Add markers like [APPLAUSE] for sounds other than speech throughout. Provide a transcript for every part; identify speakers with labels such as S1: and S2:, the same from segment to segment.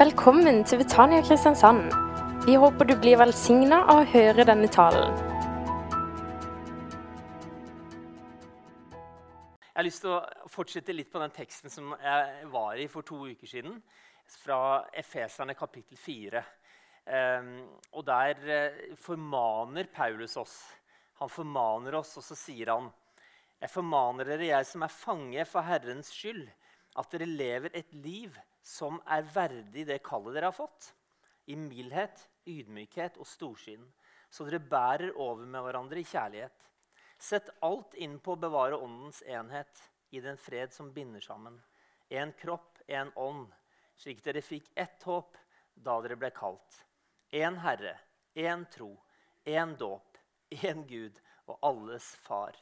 S1: Velkommen til Betania Kristiansand. Vi håper du blir velsigna av å høre denne talen.
S2: Jeg har lyst til å fortsette litt på den teksten som jeg var i for to uker siden. Fra Efeserne kapittel 4. Ehm, og der eh, formaner Paulus oss. Han formaner oss, og så sier han Jeg formaner dere, jeg som er fange for Herrens skyld, at dere lever et liv som er verdig det kallet dere har fått. I mildhet, ydmykhet og storsinn, så dere bærer over med hverandre i kjærlighet. Sett alt inn på å bevare åndens enhet i den fred som binder sammen. En kropp, en ånd, slik dere fikk ett håp da dere ble kalt. Én Herre, én tro, én dåp, én Gud og alles Far.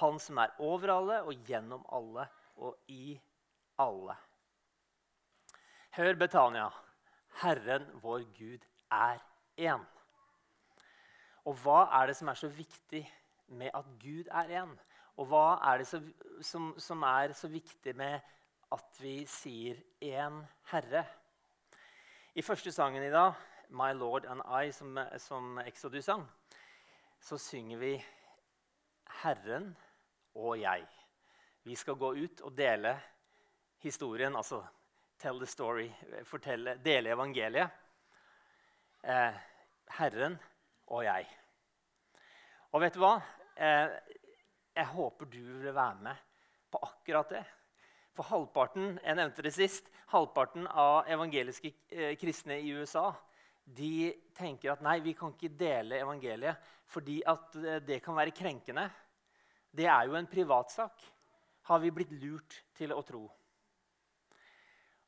S2: Han som er over alle og gjennom alle og i alle. Hør, Betania. Herren vår Gud er én. Og hva er det som er så viktig med at Gud er én? Og hva er det så, som, som, er så viktig med at vi sier én Herre? I første sangen i dag, 'My Lord and I', som, som Exodus sang, så synger vi Herren og jeg. Vi skal gå ut og dele historien, altså tell the story, fortelle, dele evangeliet. Eh, Herren og jeg. Og vet du hva? Eh, jeg håper du vil være med på akkurat det. For halvparten jeg nevnte det sist, halvparten av evangeliske eh, kristne i USA de tenker at nei, vi kan ikke dele evangeliet fordi at eh, det kan være krenkende. Det er jo en privatsak, har vi blitt lurt til å tro.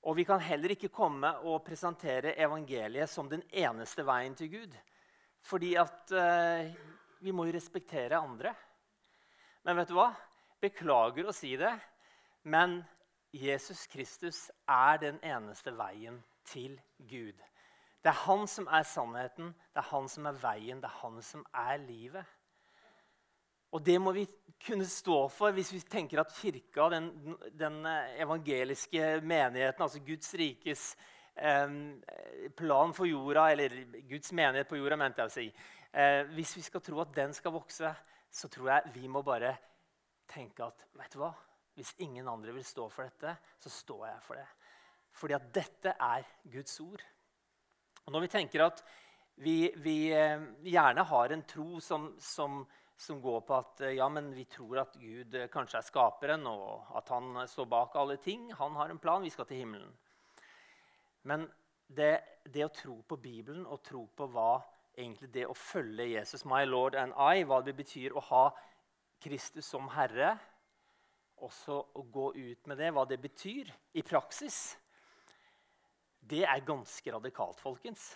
S2: Og vi kan heller ikke komme og presentere evangeliet som den eneste veien til Gud. Fordi at eh, vi må jo respektere andre. Men vet du hva? Beklager å si det, men Jesus Kristus er den eneste veien til Gud. Det er han som er sannheten, det er han som er veien, det er han som er livet. Og det må vi kunne stå for hvis vi tenker at kirka, den, den evangeliske menigheten, altså Guds rikes eh, plan for jorda, eller Guds menighet på jorda, mente jeg å si eh, Hvis vi skal tro at den skal vokse, så tror jeg vi må bare tenke at vet du hva? Hvis ingen andre vil stå for dette, så står jeg for det. Fordi at dette er Guds ord. Og når vi tenker at vi, vi eh, gjerne har en tro som, som, som, går på at eh, ja, men vi tror at Gud eh, kanskje er skaperen, og at han står bak alle ting. Han har en plan. Vi skal til himmelen. Men det, det å tro på Bibelen og tro på hva egentlig det å følge Jesus, my Lord and I, hva det betyr å ha Kristus som Herre, også å gå ut med det, hva det betyr i praksis det er ganske radikalt, folkens.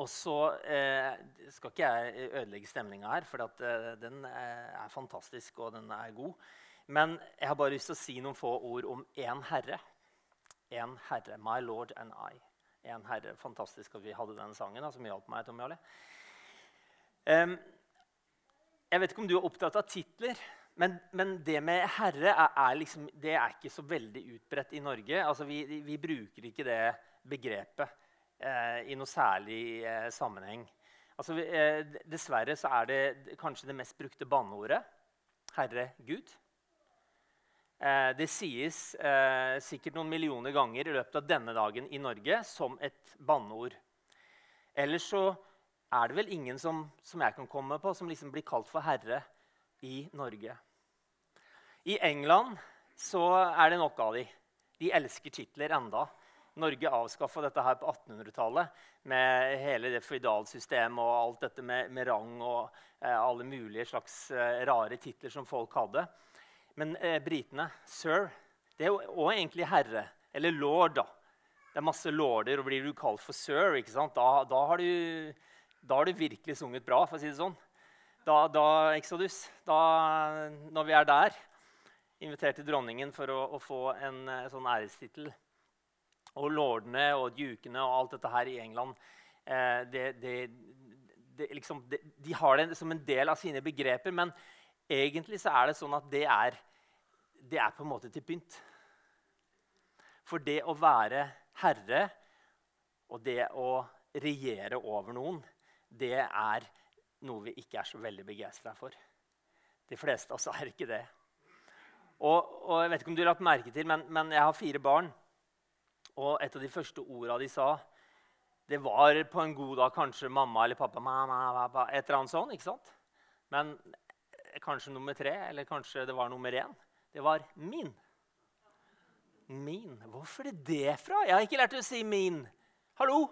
S2: Og så eh, skal ikke jeg ødelegge stemninga her, for at, eh, den er fantastisk og den er god. Men jeg har bare lyst til å si noen få ord om én herre. En herre. My Lord and I. En herre. Fantastisk at vi hadde den sangen, som hjalp meg. Tom Jarle. Um, jeg vet ikke om du er opptatt av titler. Men, men, det med herre er, er, liksom, det er ikke så veldig utbredt i Norge. Altså, vi, vi bruker ikke det begrepet eh, i noe særlig eh, sammenheng. Altså, eh, dessverre så er det kanskje det mest brukte banneordet. Herre Gud. Eh, det sies eh, sikkert noen millioner ganger i løpet av denne dagen i Norge som et banneord. Ellers så er det vel ingen som, som jeg kan komme på, som liksom blir kalt for herre i Norge. I England så er det nok av de. De elsker titler enda. Norge avskaffa dette her på 1800-tallet med hele det føydalsystemet og alt dette med, med rang og eh, alle mulige slags eh, rare titler som folk hadde. Men eh, britene sir det er jo også egentlig herre. Eller lord, da. Det er masse lorder, og blir du kalt for sir, da, da, har du, da har du virkelig sunget bra. for å si det sånn da, da Exodus, da, når vi er der, inviterte dronningen for å, å få en, en eh, sånn ærestittel. Og lordene og dukene og alt dette her i England eh, det, det, det, liksom, De har det som en del av sine begreper, men egentlig så er det sånn at det er, det er på en måte til pynt. For det å være herre Og det å regjere over noen, det er noe vi ikke er så veldig begeistra for. De fleste av oss er ikke det. Og, og, Jeg vet ikke om du har lagt merke til, men, men, jeg har fire barn. Og et av de første orda de sa, det var på en god dag kanskje mamma eller pappa. Mamma, pappa et eller annet sånt, ikke sant? Men kanskje nummer tre, eller kanskje det var nummer én. Det var min. Min. Hvorfor er det det fra? Jeg har ikke lært å si min. Hallo!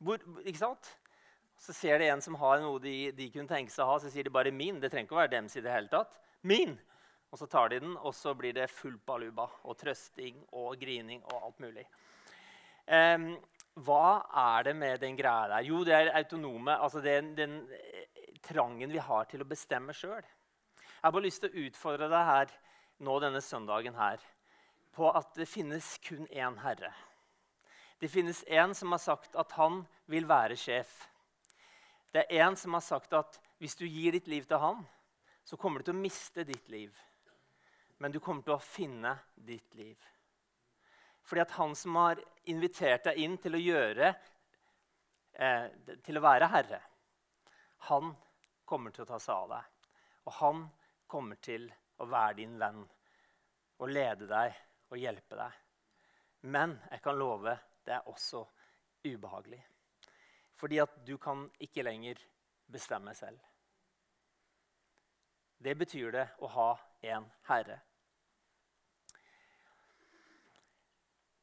S2: Hvor, ikke sant? Så ser de en som har noe de, de, kunne tenke seg å ha, så sier de bare 'min'. Det trenger ikke å være dems i det hele tatt. Min! Og så tar de den, og så blir det full baluba og trøsting og grining og alt mulig. Um, hva er det med den greia der? Jo, det er autonome. altså den, den eh, trangen vi har til å bestemme sjøl. Jeg har bare lyst til å utfordre deg her nå denne søndagen her, på at det finnes kun én herre. Det finnes én som har sagt at han vil være sjef. Det er én som har sagt at hvis du gir ditt liv til han, så kommer du til å miste ditt liv. Men du kommer til å finne ditt liv. Fordi at han som har invitert deg inn til å gjøre eh, Til å være herre, han kommer til å ta seg av deg. Og han kommer til å være din venn og lede deg og hjelpe deg. Men jeg kan love det er også ubehagelig. Fordi at du kan ikke lenger bestemme selv. Det betyr det å ha en herre.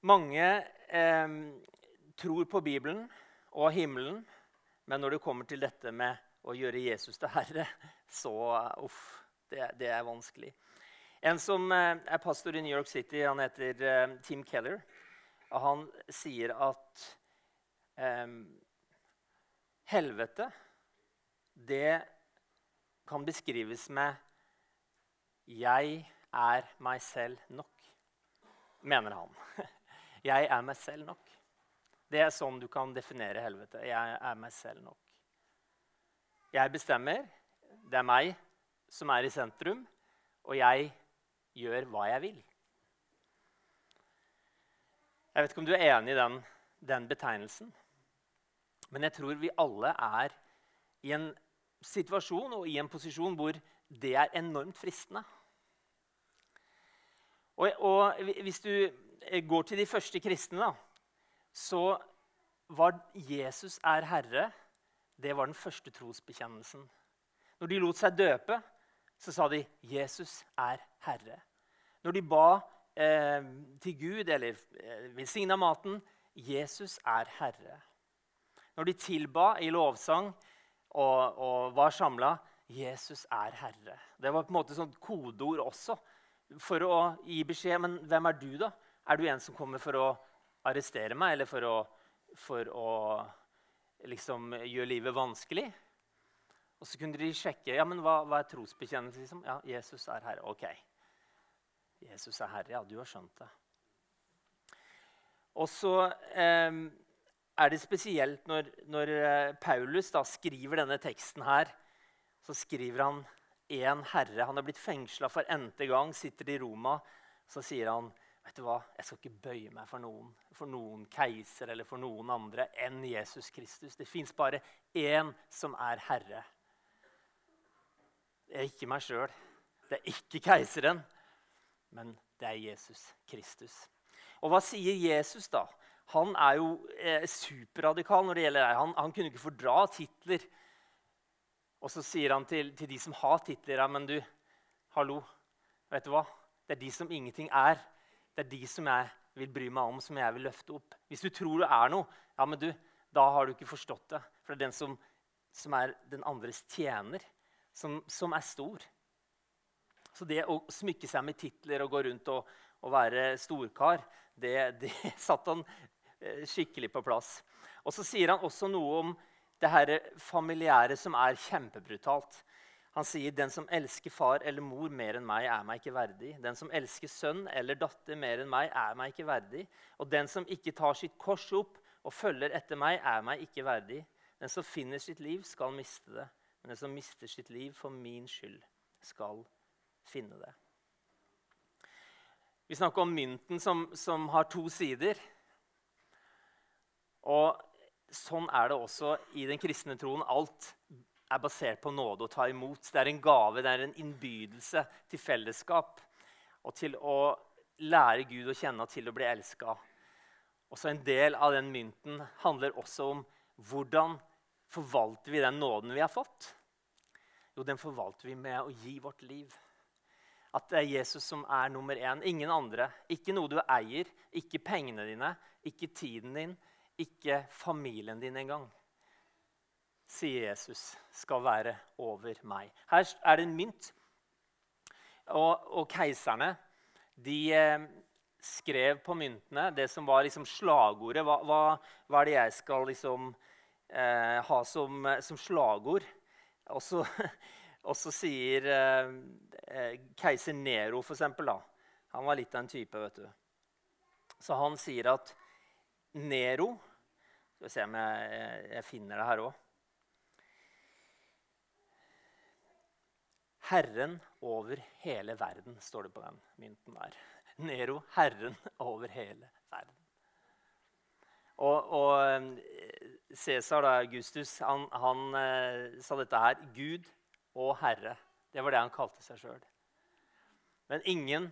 S2: Mange eh, tror på Bibelen og himmelen, men når det kommer til dette med å gjøre Jesus til herre, [LAUGHS] så uff, det, det er vanskelig. En som eh, er pastor i New York City, han heter eh, Tim Keller. Og han sier at eh, helvete, det kan beskrives med 'Jeg er meg selv nok', mener han. [LAUGHS] Jeg er meg selv nok. Det er sånn du kan definere helvete. Jeg er meg selv nok. Jeg bestemmer. Det er meg som er i sentrum, og jeg gjør hva jeg vil. Jeg vet ikke om du er enig i den, den betegnelsen. Men jeg tror vi alle er i en situasjon og i en posisjon hvor det er enormt fristende. Og, og hvis du går til de første kristne, da, så var 'Jesus er Herre' det var den første trosbekjennelsen. Når de lot seg døpe, så sa de 'Jesus er Herre'. Når de ba eh, til Gud eller eh, velsigna maten 'Jesus er Herre'. Når de tilba i lovsang og, og var samla 'Jesus er Herre'. Det var på en måte sånn kodeord også for å gi beskjed. Men hvem er du, da? Er du en som kommer for å arrestere meg, eller for å, for å liksom gjøre livet vanskelig? Og så kunne de sjekke ja, men hva, hva er trosbekjennelse. Liksom? Ja, Jesus er Herre. Ok. Jesus er Herre. Ja, du har skjønt det. Og så eh, er det spesielt når, når eh, Paulus da skriver denne teksten her. Så skriver han én herre. Han er blitt fengsla for n-te gang, sitter i Roma. Så sier han vet du hva, jeg skal ikke bøye meg for noen, for noen keiser eller for noen andre enn Jesus Kristus. Det fins bare én som er herre. Det er ikke meg sjøl. Det er ikke keiseren men det er Jesus Kristus. Og hva sier Jesus, da? Han er jo eh, superradikal når det gjelder det. Han, han, kunne ikke fordra titler. Og så sier han til, til de som har titler, ja, men du, hallo, vet du hva? Det er de som ingenting er. Det er de som jeg vil bry meg om, som jeg vil løfte opp. Hvis du tror du er noe, ja, men du, da har du ikke forstått det. For det er den som, som er den andres tjener, som, som er stor. Så det å smykke seg med titler og gå rundt og, og være storkar, det, det [LAUGHS] satte han eh, skikkelig på plass. Og så sier han også noe om det her familiære som er kjempebrutalt. Han sier den som elsker far eller mor mer enn meg, er meg ikke verdig. Den som elsker sønn eller datter mer enn meg, er meg ikke verdig. Og den som ikke tar sitt kors opp og følger etter meg, er meg ikke verdig. Den som finner sitt liv, skal miste det. Men den som mister sitt liv for min skyld, skal finne det. Vi snakker om mynten som, som har to sider. Og sånn er det også i den kristne troen. Alt er basert på nåde å ta imot. Det er en gave, det er en innbydelse til fellesskap og til å lære Gud å kjenne og til å bli elska. Også en del av den mynten handler også om hvordan forvalter vi den nåden vi har fått. Jo, den forvalter vi med å gi vårt liv. At det er Jesus som er nummer én. Ingen andre. Ikke noe du eier, ikke pengene dine, ikke tiden din, ikke familien din engang. Sier Jesus, skal være over meg. Her er det en mynt. Og, og keiserne de eh, skrev på myntene det som var liksom slagordet. Hva, hva, hva, er det jeg skal liksom, eh, ha som, som slagord? Og så [LAUGHS] Og så sier eh, eh, keiser Nero, for eksempel, da. Han var litt av en type, vet du. Så han sier at Nero Skal vi se om jeg, jeg finner det her òg. Herren over hele verden, står det på den mynten der. Nero, herren over hele verden. Og, og Cæsar, Cæsar, Augustus, han, han eh, sa dette her. Gud og Herre. Det var det han kalte seg sjøl. Men ingen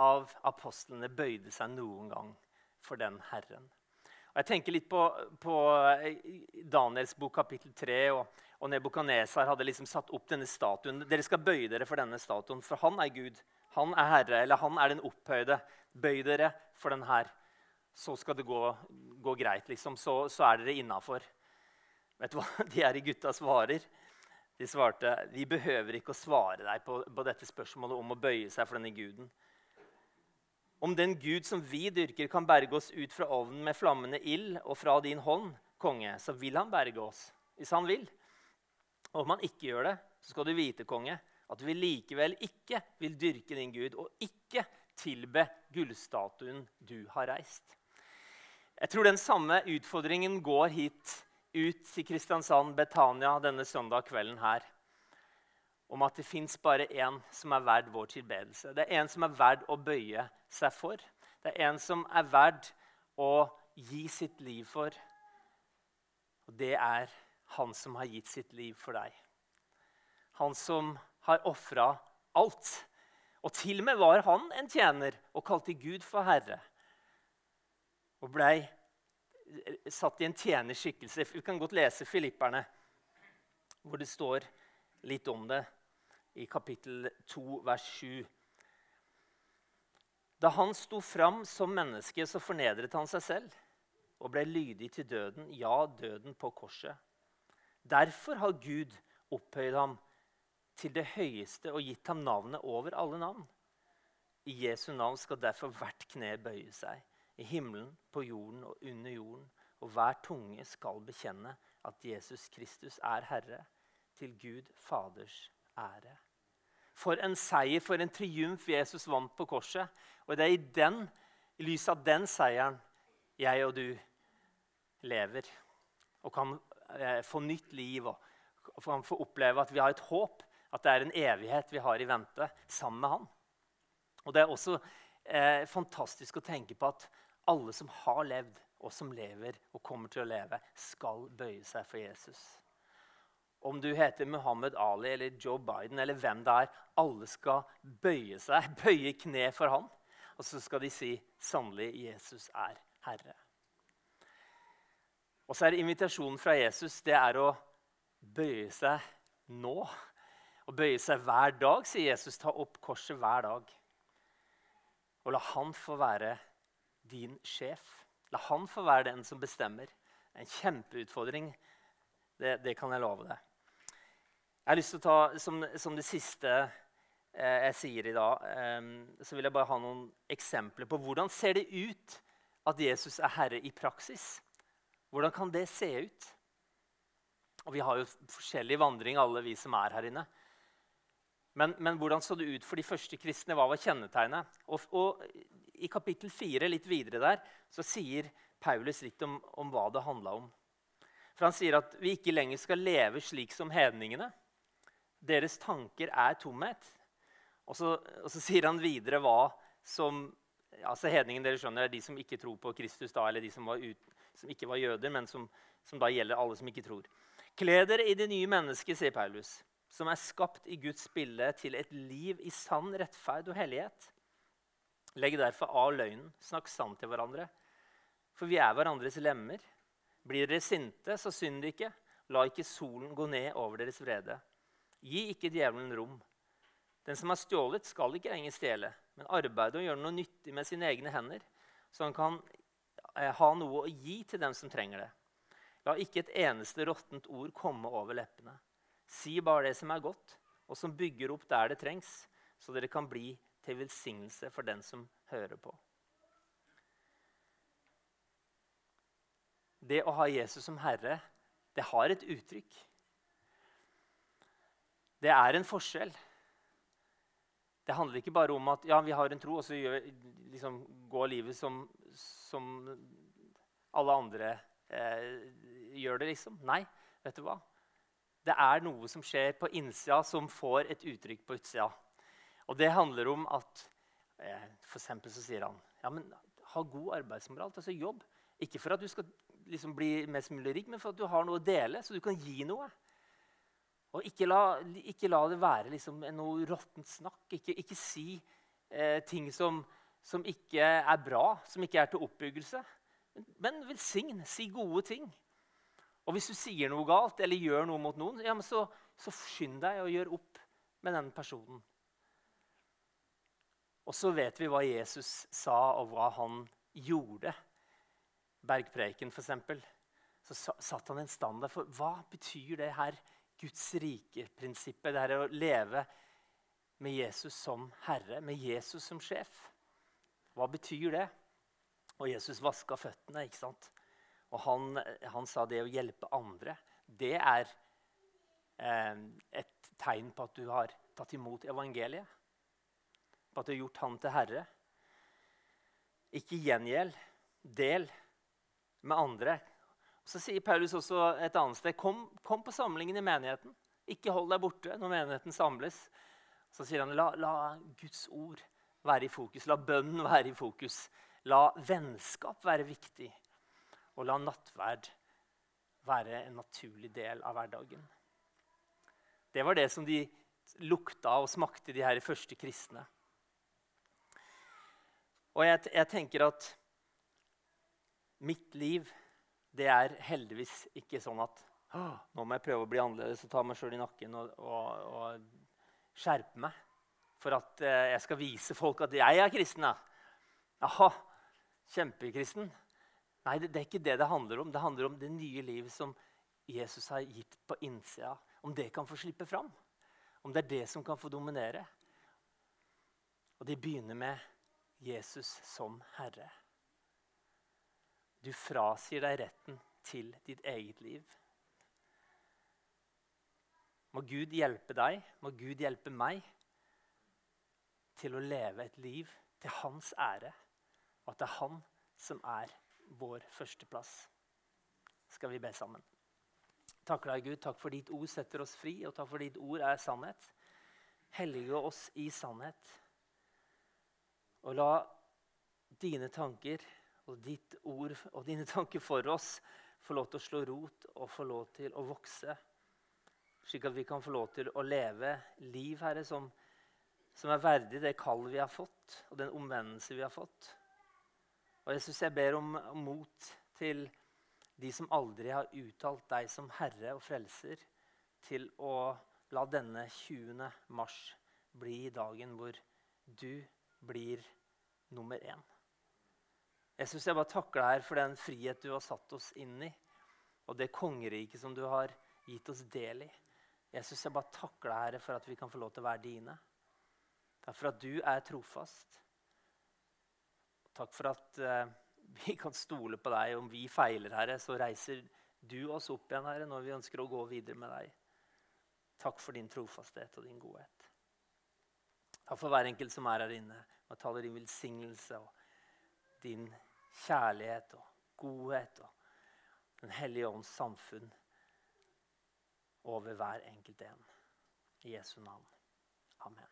S2: av apostlene bøyde seg noen gang for den Herren. Og jeg tenker litt på, på eh, Daniels bok kapittel 3. Og, og Nebukadnesar hadde liksom satt opp denne statuen. Dere skal bøye dere for denne statuen, for han er Gud. Han er Herre, eller han er den opphøyde. Bøy dere for den her. Så skal det gå, gå greit, liksom. Så, så er dere innafor. Vet du hva [LAUGHS] de her gutta svarer? De svarte vi behøver ikke å svare deg på, på, dette spørsmålet om å bøye seg for denne guden. Om den Gud som vi dyrker, kan berge oss ut fra ovnen med flammende ild og fra din hånd, konge, så vil han berge oss, hvis han vil. Og om han ikke gjør det, så skal du vite, konge, at vi likevel ikke vil dyrke din Gud og ikke tilbe gullstatuen du har reist. Jeg tror den samme utfordringen går hit ut til Kristiansand, Betania, denne søndag kvelden her. Om at det fins bare én som er verd vår tilbedelse. Det er en som er verd å bøye seg for. Det er en som er verd å gi sitt liv for. Og det er han som har gitt sitt liv for deg. Han som har ofra alt. Og til og med var han en tjener og kalte Gud for herre. Og blei satt i en tjenerskikkelse. Vi kan godt lese Filipperne, hvor det står litt om det i kapittel 2, vers 7. Da han sto fram som menneske, så fornedret han seg selv og ble lydig til døden, ja, døden på korset. Derfor har Gud opphøyd ham til det høyeste og gitt ham navnet over alle navn. I Jesu navn skal derfor hvert kne bøye seg i himmelen, på jorden og under jorden. Og hver tunge skal bekjenne at Jesus Kristus er Herre, til Gud Faders ære. For en seier, for en triumf Jesus vant på korset. Og det er i, den, i lys av den seieren jeg og du lever. Og kan eh, få nytt liv og, og kan få oppleve at vi har et håp. At det er en evighet vi har i vente sammen med Han. Og Det er også eh, fantastisk å tenke på at alle som har levd, og som lever og kommer til å leve, skal bøye seg for Jesus. Om du heter Muhammed Ali eller Joe Biden eller hvem det er, alle skal bøye seg, [LAUGHS] bøye kne for ham. Og så skal de si sannelig Jesus er Herre. Og så er invitasjonen fra Jesus det er å bøye seg nå. Å bøye seg hver dag, sier Jesus. Ta opp korset hver dag. Og la han få være din sjef. La han få være den som bestemmer. En kjempeutfordring. Det, det kan jeg love deg. Jeg har lyst til å ta som, som det siste eh, jeg sier i dag, eh, så vil jeg bare ha noen eksempler på hvordan ser det ut at Jesus er herre i praksis. Hvordan kan det se ut? Og Vi har jo forskjellig vandring, alle vi som er her inne. Men, men hvordan så det ut for de første kristne? Hva var kjennetegnet? Og, og i kapittel 4 litt videre der, så sier Paulus litt om, om hva det handla om. For Han sier at vi ikke lenger skal leve slik som hedningene. Deres tanker er tomhet. Og så, og så sier han videre hva som altså Hedningen dere skjønner, er de som ikke tror på Kristus, da, eller de som, var ut, som, ikke var jøder, men som, som, da gjelder alle som ikke tror. Kle dere i det nye mennesket, sier Paulus, som er skapt i Guds bilde til et liv i sann rettferd og hellighet. Legg derfor av løgnen, snakk sant til hverandre. For vi er hverandres lemmer. Blir dere sinte, så synd ikke. La ikke solen gå ned over deres vrede. Gi ikke djevelen rom. Den som har stjålet, skal ikke lenger stjele, men arbeide og gjøre noe nyttig med sine egne hender, så han kan ha noe å gi til dem som trenger det. La ikke et eneste råttent ord komme over leppene. Si bare det som er godt, og som bygger opp der det trengs, så dere kan bli til velsignelse for den som hører på. Det å ha Jesus som herre, det har et uttrykk. Det er en forskjell. Det handler ikke bare om at ja, vi har en tro, og så gjør, liksom, går livet som, som alle andre eh, gjør det, liksom. Nei, vet du hva? Det er noe som skjer på innsida, som får et uttrykk på utsida. Og det handler om at eh, For eksempel så sier han ja, men ha god arbeidsmoral. Altså jobb. Ikke for at du skal liksom bli mest mulig rik, men for at du har noe å dele, så du kan gi noe. Og ikke la, ikke la det være liksom noe råttent snakk. Ikke, ikke si eh, ting som, som, ikke er bra, som ikke er til oppbyggelse. Men, velsign. Si gode ting. Og hvis du sier noe galt eller gjør noe mot noen, ja, så, så skynd deg og gjør opp med den personen. Og så vet vi hva Jesus sa, og hva han gjorde. Bergpreken, f.eks. Så satte han en standard for hva betyr det her Guds rike-prinsippet. Det her å leve med Jesus som herre, med Jesus som sjef. Hva betyr det? Og Jesus vaska føttene. ikke sant? Og han, han, sa det å hjelpe andre, det er eh, et tegn på at du har tatt imot evangeliet. På at du har gjort han til herre. Ikke gjengjeld. Del med andre. Så sier Paulus også et annet sted kom, kom på samlingen i menigheten. Ikke hold deg borte når menigheten samles. Så sier han la, la Guds ord være i fokus. La bønnen være i fokus. La vennskap være viktig. Og la nattverd være en naturlig del av hverdagen. Det var det som de lukta og smakte, de her første kristne. Og jeg, jeg tenker at mitt liv det er heldigvis ikke sånn at nå må jeg prøve å bli annerledes og ta meg sjøl i nakken og, og, og, skjerpe meg for at eh, jeg skal vise folk at jeg er kristen. Jaha, Aha, kjempekristen. Nei, det, det, er ikke det det handler om. Det handler om det nye livet som Jesus har gitt på innsida. Om det kan få slippe fram. Om det er det som kan få dominere. Og det begynner med Jesus som Herre. Du frasier deg retten til ditt eget liv. Må Gud hjelpe deg, må Gud hjelpe meg til å leve et liv til hans ære, og at det er han som er vår førsteplass. Skal vi be sammen? Takk deg, Gud. Takk for ditt ord setter oss fri, og takk for ditt ord er sannhet. Hellige oss i sannhet. Og la dine tanker og ditt ord og dine [LAUGHS] tanker for oss få lov til å slå rot og få lov til å vokse. Slik at vi kan få lov til å leve liv, Herre, som, som er verdig det kall vi har fått, og den omvendelse vi har fått. Og Jesus, jeg ber om, mot til de som aldri har uttalt deg som Herre og Frelser, til å la denne 20. mars bli dagen hvor du blir nummer én. Jeg syns jeg bare takker deg her for den frihet du har satt oss inn i, og det kongeriket som du har gitt oss del i. Jeg syns jeg bare takker deg, Herre, for at vi kan få lov til å være dine. Takk for at du er trofast. Takk for at uh, vi kan stole på deg. Om vi feiler, Herre, så reiser du oss opp igjen, Herre, når vi ønsker å gå videre med deg. Takk for din trofasthet og din godhet. Takk for hver enkelt som er her inne. Og taler din velsignelse og din kjærlighet og godhet og Den hellige ånds samfunn over hver enkelt en. I Jesu navn. Amen.